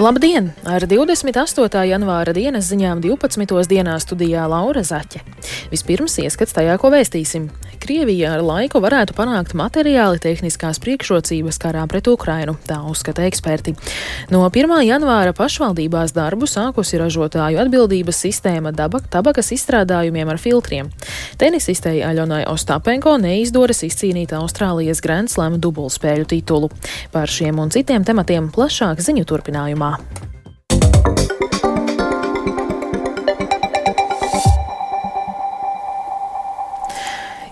Labdien! Ar 28. janvāra dienas ziņām 12. dienā studijā Laura Zaķe. Vispirms ieskats tajā, ko vēstīsim. Krievija ar laiku varētu panākt materiāli tehniskās priekšrocības karā pret Ukrainu, tā uzskata eksperti. No 1. janvāra pašvaldībās darbu sākusi ražotāju atbildības sistēma dabak, tabakas izstrādājumiem ar filtriem. Tenisistei Aļonai Ostapenko neizdodas izcīnīt Austrālijas Grand Slam dubultspēļu titulu. Par šiem un citiem tematiem plašāk ziņu turpinājumā.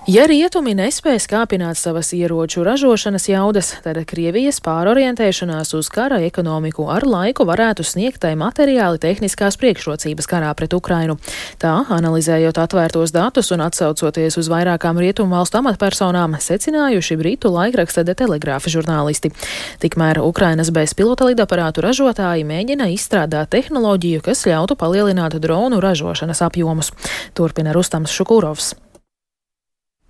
Ja rietumi nespēs kāpināt savas ieroču ražošanas jaudas, tad Krievijas pārorientēšanās uz kara ekonomiku ar laiku varētu sniegt tai materiāli tehniskās priekšrocības karā pret Ukrainu. Tā, analizējot atvērtos datus un atsaucoties uz vairākām rietumu valstu amatpersonām, secinājuši Britu laikraksta de telegrāfa žurnālisti. Tikmēr Ukrainas bezpilota lidaparātu ražotāji mēģina izstrādāt tehnoloģiju, kas ļautu palielināt dronu ražošanas apjomus. Turpina Rustams Šukūrovs.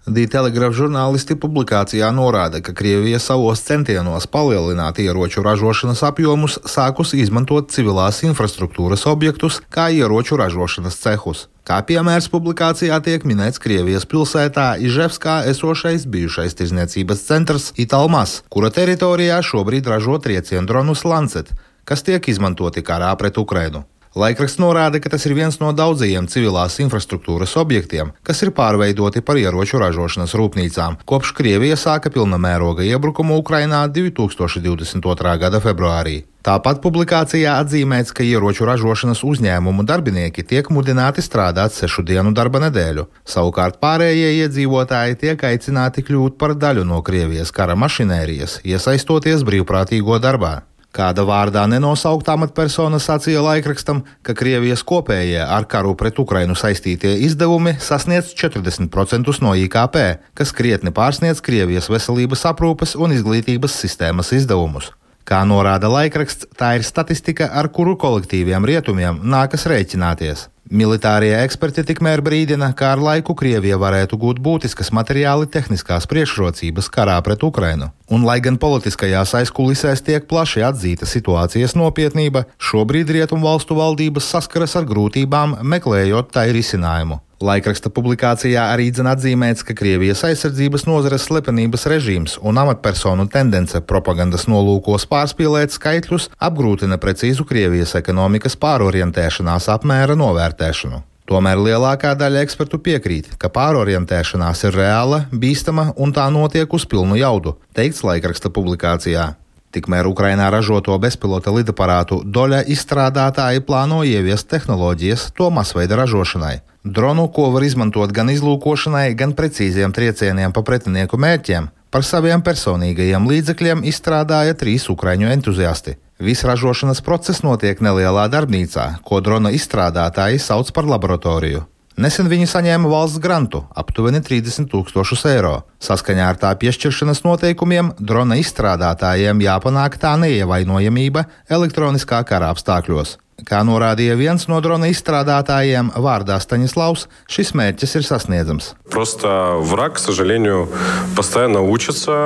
Dītelegrāfa žurnālisti publikācijā norāda, ka Krievija savos centienos palielināt ieroču ražošanas apjomus sākusi izmantot civilās infrastruktūras objektus kā ieroču ražošanas cehus. Kā piemērs publikācijā tiek minēts Krievijas pilsētā Iževskā esošais bijušais tirzniecības centrs Italmas, kura teritorijā šobrīd ražo triecienu dronus Lancet, kas tiek izmantoti karā pret Ukrainu. Laikraksts norāda, ka tas ir viens no daudzajiem civilās infrastruktūras objektiem, kas ir pārveidoti par ieroču ražošanas rūpnīcām, kopš Krievija sāka pilna mēroga iebrukumu Ukrainā 2022. gada februārī. Tāpat publikācijā atzīmēts, ka ieroču ražošanas uzņēmumu darbinieki tiek mudināti strādāt sešu dienu darba nedēļu. Savukārt pārējie iedzīvotāji tiek aicināti kļūt par daļu no Krievijas kara mašinērijas, iesaistoties brīvprātīgo darbā. Kāda vārdā nenosauktā amatpersona sacīja laikrakstam, ka Krievijas kopējie ar karu pret Ukrainu saistītie izdevumi sasniedz 40% no IKP, kas krietni pārsniedz Krievijas veselības aprūpes un izglītības sistēmas izdevumus. Kā norāda laikraksts, tā ir statistika, ar kuru kolektīviem rietumiem nākas rēķināties. Militārie eksperti tikmēr brīdina, ka ar laiku Krievija varētu gūt būtiskas materiāli tehniskās priekšrocības karā pret Ukrainu. Un, lai gan politiskajās aizkulisēs tiek plaši atzīta situācijas nopietnība, šobrīd rietumu valstu valdības saskaras ar grūtībām, meklējot tai risinājumu. Laikraksta publikācijā arī dzen atzīmēts, ka Krievijas aizsardzības nozares slepenības režīms un amatpersonu tendence propagandas nolūkos pārspīlēt skaitļus apgrūtina precīzu Krievijas ekonomikas pārorientēšanās apmēra novērtēšanu. Tomēr lielākā daļa ekspertu piekrīt, ka pārorientēšanās ir reāla, bīstama un tā notiek uz pilnu jaudu, teikts laikraksta publikācijā. Tikmēr Ukrainā ražoto bezpilota lidaparātu doļa izstrādātāji plāno ieviest tehnoloģijas to masveida ražošanai. Dronu, ko var izmantot gan izlūkošanai, gan precīziem triecieniem pa pretinieku mērķiem, par saviem personīgajiem līdzekļiem izstrādāja trīs ukraiņu entuziasti. Viss ražošanas process notiek nelielā darbnīcā, ko drona izstrādātāji sauc par laboratoriju. Nesen viņi saņēma valsts grantu aptuveni 30 tūkstošus eiro. Saskaņā ar tā piešķiršanas noteikumiem drona izstrādātājiem jāpanāk tā neievainojamība elektroniskā kara apstākļos. Kā norādīja viens no drona izstrādātājiem, vārdā Staņislavs, šis mērķis ir sasniedzams. Vrak,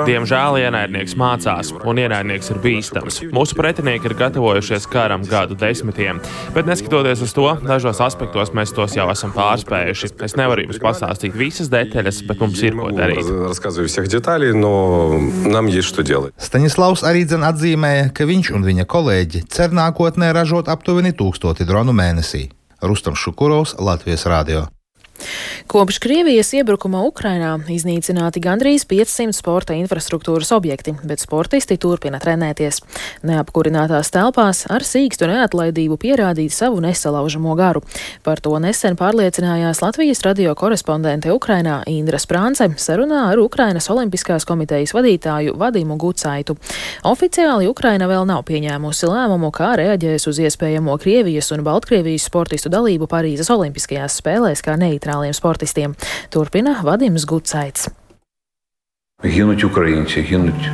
Diemžēl ienaidnieks mācās, un ienaidnieks ir bīstams. Mūsu pretinieki ir gatavojušies karam gadu desmitiem, bet neskatoties uz to, dažos aspektos mēs tos jau esam pārspējuši. Es nevaru jums pastāstīt visas detaļas, bet mums ir ko darīt. Staņislavs arī atzīmēja, ka viņš un viņa kolēģi cer nākotnē ražot aptuveni aptuveni tūkstoti dronu mēnesī. Rustam Šukurovs, Latvijas Rādio. Kopš Krievijas iebrukuma Ukrainā iznīcināti gandrīz 500 sporta infrastruktūras objekti, bet sportisti turpina trenēties. Neapkurinātās telpās ar sīkstu neatlaidību pierādīt savu nesalaužamo garu. Par to nesen pārliecinājās Latvijas radio korespondente Ukrainā Indra Sprānce sarunā ar Ukrainas Olimpiskās komitejas vadītāju Vadimu Gucaitu. Oficiāli Ukraina vēl nav pieņēmusi lēmumu, kā reaģēs uz iespējamo Krievijas un Baltkrievijas sportistu dalību Parīzes Olimpiskajās spēlēs kā neitrāli profesionāliem sportistiem. Turpina Vadims Gucaits. Гинуть українці, гинуть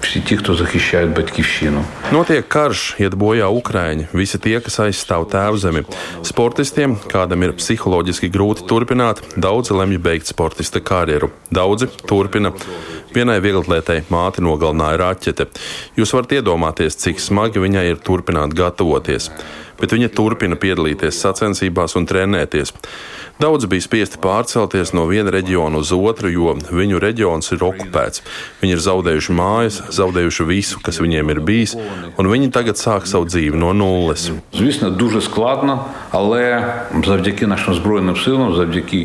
всі ті, хто захищають батьківщину. Notiek karš, iet bojā Ukrāņi, visi tie, kas aizstāv tēvzemi. Sportistiem, kādam ir psiholoģiski grūti turpināt, daudzi lemj beigt sportista karjeru. Daudzi turpina. Vienai vieglatlētei māti nogalināja raķete. Jūs varat iedomāties, cik smagi viņai ir turpināt gatavoties. bet viņa turpina piedalīties sacensībās un trenēties. Daudz bija spiesti pārcelties no viena reģiona uz otru, jo viņu reģions ir okupēts. Viņi ir zaudējuši mājas, zaudējuši visu, kas viņiem ir bijis, un viņi tagad sāk savu dzīvi no nulles.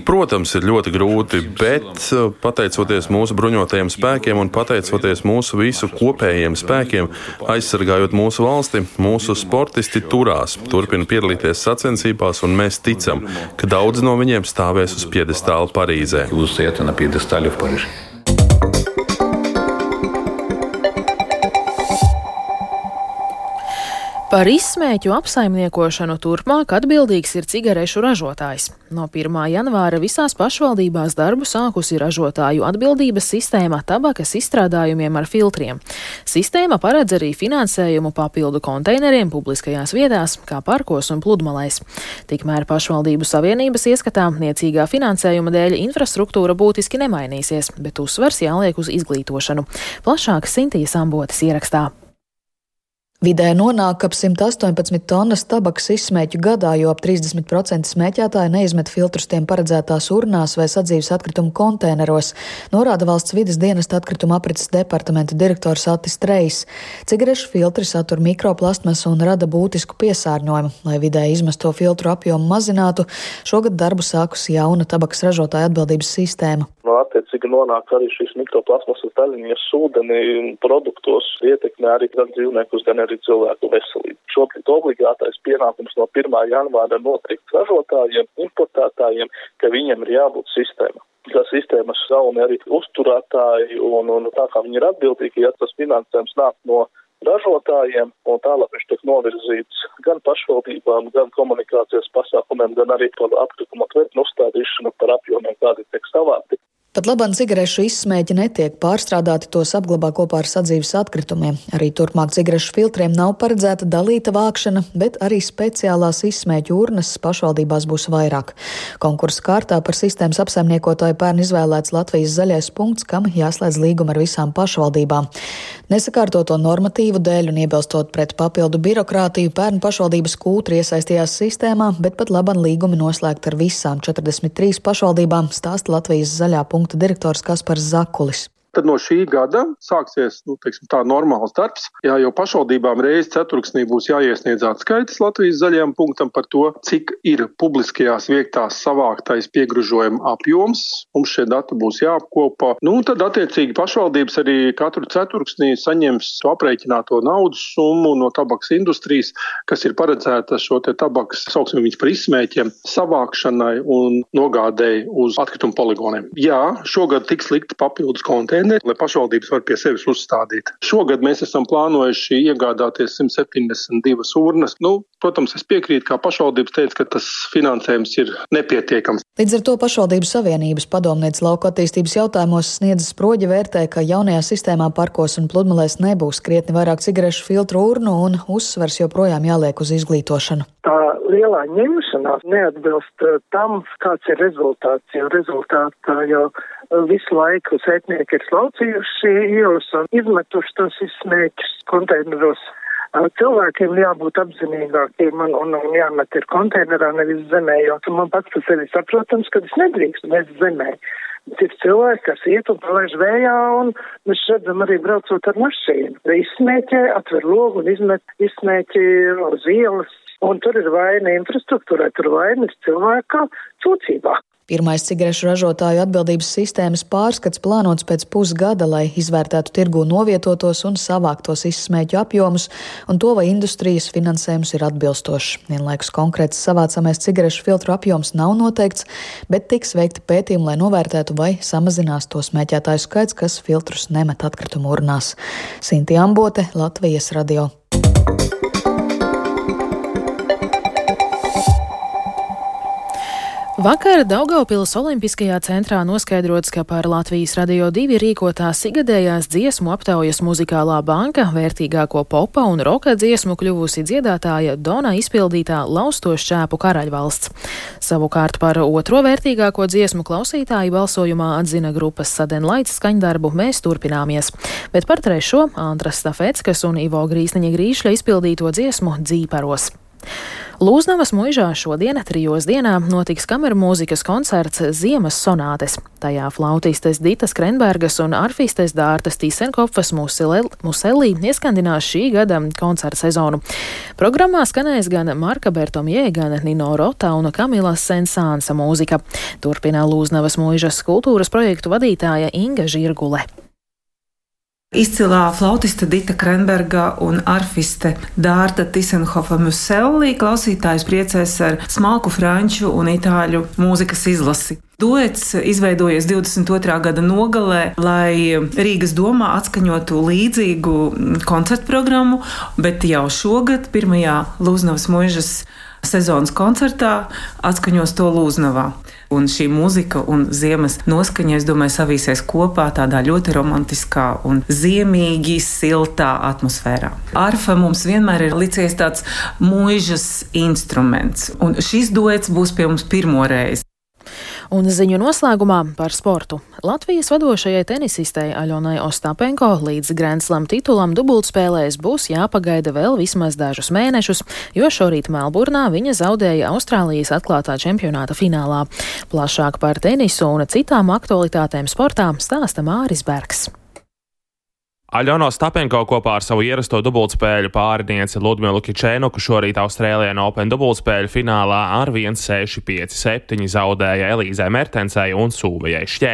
Protams, ir ļoti grūti, bet eh, pateicoties mūsu bruņotajiem spēkiem un pateicoties mūsu visu kopējiem spēkiem, aizsargājot mūsu valsti, mūsu sportisti turās turpina piedalīties sacensībās, un mēs ticam, ka daudz no viņiem stāvēs uz piedestāla Parīzē. Par izsmēķu apsaimniekošanu turpmāk atbildīgs ir cigarešu ražotājs. No 1. janvāra visās pašvaldībās darbu sākusi ražotāju atbildības sistēma tabakas izstrādājumiem ar filtriem. Sistēma paredz arī finansējumu papildu konteineriem publiskajās vietās, kā parkos un pludmalēs. Tikmēr pašvaldību savienības ieskatā niecīgā finansējuma dēļ infrastruktūra būtiski nemainīsies, bet uzsvers jāliek uz izglītošanu. Plašāk Sintīs ambotas ierakstā. Vidē nonāk ap 118 tonnas tabakas izsmēķu gadā, jo ap 30% smēķētāji neizmet filtrus tiem paredzētās urnās vai sadzīves atkritumu konteineros, norāda valsts vidas dienesta atkrituma aprits departamenta direktors Atis Trejs. Cigarešu filtri satur mikroplastmasu un rada būtisku piesārņojumu. Lai vidē izmesto filtru apjomu mazinātu, šogad darbu sākusi jauna tabakas ražotāja atbildības sistēma. No attiecīgi nonāk arī šīs mikroplasmasas daļiņas ūdenī produktos, ietekmē arī gan dzīvniekus, gan arī cilvēku veselību. Šobrīd obligātais pienākums no 1. janvāra noteikti ražotājiem, importētājiem, ka viņiem ir jābūt sistēma. Tā sistēmas saumi arī uzturētāji un, un tā kā viņi ir atbildīgi, ja tas finansējums nāk no ražotājiem, un tālāk viņš tiek novirzīts gan pašvaldībām, gan komunikācijas pasākumiem, gan arī par apkritumu atvērt uzstādīšanu par apjomiem, kādi tiek savāti. Pat labāk cigarešu izsmēķi netiek pārstrādāti, tos apglabā kopā ar sadzīves atkritumiem. Arī turpmāk cigarešu filtriem nav paredzēta dalīta vākšana, bet arī speciālās izsmēķu urnas pašvaldībās būs vairāk. Konkursa kārtā par sistēmas apsaimniekotāju pērn izvēlēts Latvijas zaļais punkts, kam jāslēdz līguma ar visām pašvaldībām. Nesakārtoto normatīvu dēļ un iebilstot pret papildu birokrātiju, pērn pašvaldības kūtri iesaistījās sistēmā, bet pat laban līgumi noslēgt ar visām 43 pašvaldībām, stāsta Latvijas zaļā punkta direktors Kaspars Zakulis. Tad no šī gada sāksies nu, teiksim, tā normāls darbs. Jā, jau pašvaldībām reizes ceturksnī būs jāiesniedz atskaites Latvijas zaļajam punktam par to, cik ir publiskajās vietās savāktais piegružojuma apjoms. Mums šie dati būs jāapkopo. Nu, tad, attiecīgi, pašvaldības arī katru ceturksnī saņems aprēķināto naudas summu no tabaks industrijas, kas ir paredzēta šo te tabaks, sauksim viņus par izsmēķiem, savākšanai un nogādēji uz atkritumu poligoniem. Jā, šogad tiks likt papildus konteineru konteineri, lai pašvaldības var pie sevis uzstādīt. Šogad mēs esam plānojuši iegādāties 172 urnas. Nu, protams, es piekrītu, kā pašvaldības teica, ka tas finansējums ir nepietiekams. Līdz ar to pašvaldību savienības padomnieks lauka attīstības jautājumos sniedzas sproģi vērtē, ka jaunajā sistēmā parkos un pludmalēs nebūs krietni vairāk cigarešu filtru urnu un uzsvers joprojām jāliek uz izglītošanu. Tā lielā ņemšanās neatbilst tam, kāds ir rezultāts, jo rezultātā jau visu laiku sētnieki ir slaucījuši ielas un izmetuši tos izsmēķus konteineros. Cilvēkiem jābūt apzinīgākiem un, un, un jāmet ir konteinerā, nevis zemē, jo man pats par sevi saprotams, ka es nedrīkstu mest zemē. Bet ir cilvēki, kas iet un palaiž vējā, un mēs redzam arī braucot ar mašīnu. Izsmēķē, atver logu un izmet izsmēķi uz ielas, un tur ir vaina infrastruktūrai, tur vainas cilvēka sūdzībā. Pirmais cigarešu ražotāju atbildības sistēmas pārskats plānots pēc pusgada, lai izvērtētu tirgu novietotos un savāktos izsmēķu apjomus un to, vai industrijas finansējums ir atbilstošs. Vienlaikus konkrēts savācamais cigarešu filtru apjoms nav noteikts, bet tiks veikti pētījumi, lai novērtētu, vai samazinās to smēķētāju skaits, kas filtrus nemet atkritumu urnās. Sinti Ambote, Latvijas radio. Vakar Daugaupils Olimpiskajā centrā noskaidrots, ka par Latvijas radio divi rīkotās igadējās dziesmu aptaujas muzikālā banka vērtīgāko popa un roka dziesmu kļuvusi dziedātāja Dona izpildītā Lausto šķēpu karaļvalsts. Savukārt par otro vērtīgāko dziesmu klausītāju balsojumā atzina grupas Sadenlaits skaņdarbu Mēs turpināmies, bet par trešo Antras Stafetskas un Ivo Grīsniņa Grīšļa izpildīto dziesmu Dzīparos. Lūznavas muižā šodien trijos dienā notiks kameru mūzikas koncerts Ziemas sonātes. Tajā flautistes Ditas Krenbergas un arfistes Dārtas Tīsenkopfas Muselī ieskandinās šī gada koncerta sezonu. Programmā skanēs gan Marka Bertomjē, gan Nino Rota un Kamilas Sensānsa mūzika. Turpina Lūznavas muižas kultūras projektu vadītāja Inga Žirgule. Izcilā flautiste Dita Krenberga un arfiste Dārta Tisenhofa Muselli klausītājs priecēs ar smalku franču un itāļu mūzikas izlasi. Duets izveidojies 22. gada nogalē, lai Rīgas domā atskaņotu līdzīgu koncertu programmu, bet jau šogad, pirmajā Lūznavas mūžas sezonas koncertā atskaņos to Lūznavā. Un šī mūzika un ziemas noskaņa, es domāju, savīsies kopā tādā ļoti romantiskā un ziemīgi siltā atmosfērā. Arfa mums vienmēr ir licies tāds mūžas instruments, un šis duets būs pie mums pirmo reizi. Un ziņu noslēgumā par sportu. Latvijas vadošajai tenisistei Aļonai Ostapenko līdz Grandslam titulam dubultspēlēs būs jāpagaida vēl vismaz dažus mēnešus, jo šorīt Melburnā viņa zaudēja Austrālijas atklātā čempionāta finālā. Plašāk par tenisu un citām aktualitātēm sportā stāsta Māris Bergs. Aļono Stapenko kopā ar savu ierasto dubultspēļu pārinieci Ludmilu Kičēnuku šorīt Austrālijā Open dubultspēļu finālā ar 1-6-5-7 zaudēja Elīzai Mertensai un Sūvijai Šķē.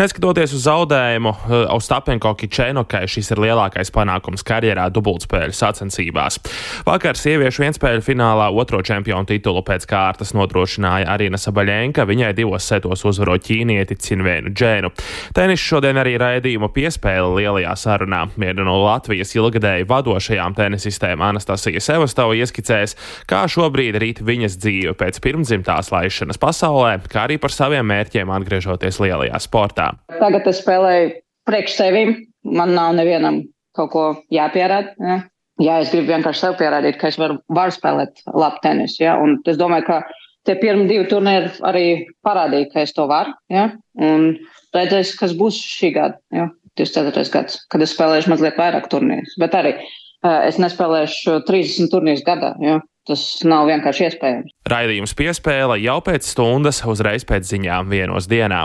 Neskatoties uz zaudējumu, Ostapenko eh, Kičēnukai šis ir lielākais panākums karjerā dubultspēļu sacensībās. Vakar sieviešu vienspēļu finālā otro čempionu titulu pēc kārtas nodrošināja Arina Sabaļenka, viņai divos setos uzvarot ķīnieti Cinvēnu Džēnu. Tenis šodien arī raidījumu piespēle lielajā sarunā sarunā. Viena no Latvijas ilgadēji vadošajām tenisistēm Anastasija Sevastova ieskicēs, kā šobrīd rīt viņas dzīve pēc pirmdzimtās laišanas pasaulē, kā arī par saviem mērķiem atgriežoties lielajā sportā. Tagad es spēlēju priekš sevim, man nav nevienam kaut ko jāpierāda. Ja? Jā, es gribu vienkārši sev pierādīt, ka es varu, varu spēlēt labu tenisu. Ja? Un es domāju, ka tie pirmie divi turnīri arī parādīja, ka es to varu. Ja? Un redzēs, kas būs šī gada. Ja? 24. gads, kad es spēlēšu mazliet vairāk turnīrus. Bet arī uh, es nespēlēšu 30 turnīrus gadā. Ja? Tas nav vienkārši iespējams. Raidījums piespēle jau pēc stundas, uzreiz pēc ziņām vienos dienā.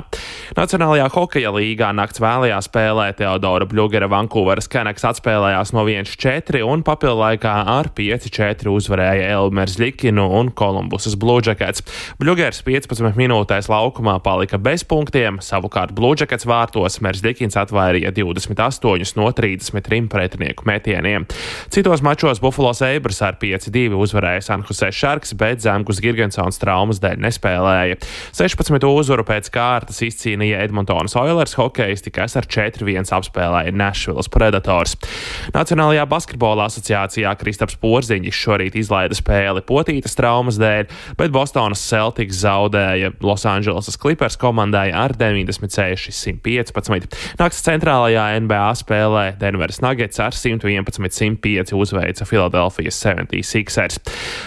Nacionālajā hokeja līgā nakts vēlajā spēlē Teodora Bļūgera Vankūveras Keneks atspēlējās no 1-4 un papildu laikā ar 5-4 uzvarēja Elmers Likinu un Kolumbusas Bluežakets. Bļūgers 15 minūtēs laukumā palika bez punktiem, savukārt Bluežakets vārtos Mers Likins atvairīja 28 no 33 pretinieku metieniem. Citos mačos Buffalo Sabres ar 5-2 uzvarēja uzvarēja Sanhusē Šarks, bet Zemgus Girgensons traumas dēļ nespēlēja. 16. uzvaru pēc kārtas izcīnīja Edmontonas Oilers hokeisti, kas ar 4-1 apspēlēja Nashvilles Predators. Nacionālajā basketbola asociācijā Kristaps Porziņš šorīt izlaida spēli potītas traumas dēļ, bet Bostonas Celtics zaudēja Losandželosas Clippers komandai ar 96-115. Nakts centrālajā NBA spēlē Denveras Nuggets ar 111-105 uzveica Filadelfijas 76ers.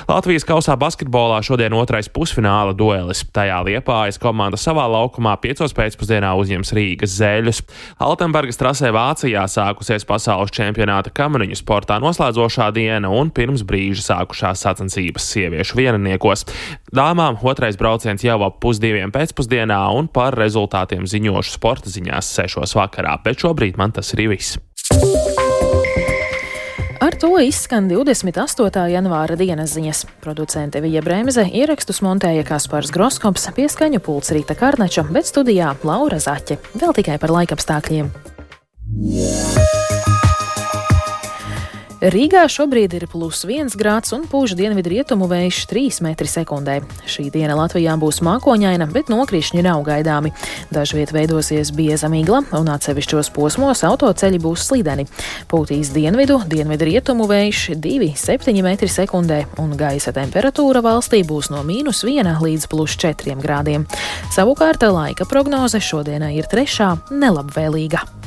Latvijas kausā basketbolā šodien otrais pusfināla duelis. Tajā Liepājas komanda savā laukumā piecos pēcpusdienā uzņems Rīgas zēļus. Altenbergas trasē Vācijā sākusies pasaules čempionāta kamaniņu sportā noslēdzošā diena un pirms brīža sākušās sacensības sieviešu vienaniekos. Dāmām otrais brauciens jau ap pusdiviem pēcpusdienā un par rezultātiem ziņošu sporta ziņās sešos vakarā, bet šobrīd man tas ir viss. Ar to izskan 28. janvāra dienas ziņas. Producente Vija Bremze ierakstus montēja Kaspars Groskops, pieskaņu pults Rīta Karnača, bet studijā Laura Zaķe. Vēl tikai par laikapstākļiem. Yeah. Rīgā šobrīd ir plus 1 grāds un pūš dienvidu rietumu vējš 3 m2. Šī diena Latvijā būs mākoņaina, bet nokrišņi nav gaidāmi. Dažviet veidosies bieza migla un atsevišķos posmos autoceļi būs slideni. Pūtīs dienvidu, dienvidu rietumu vējš 2,7 m2 un gaisa temperatūra valstī būs no mīnus 1 līdz plus 4 grādiem. Savukārt laika prognoze šodienai ir trešā nelabvēlīga.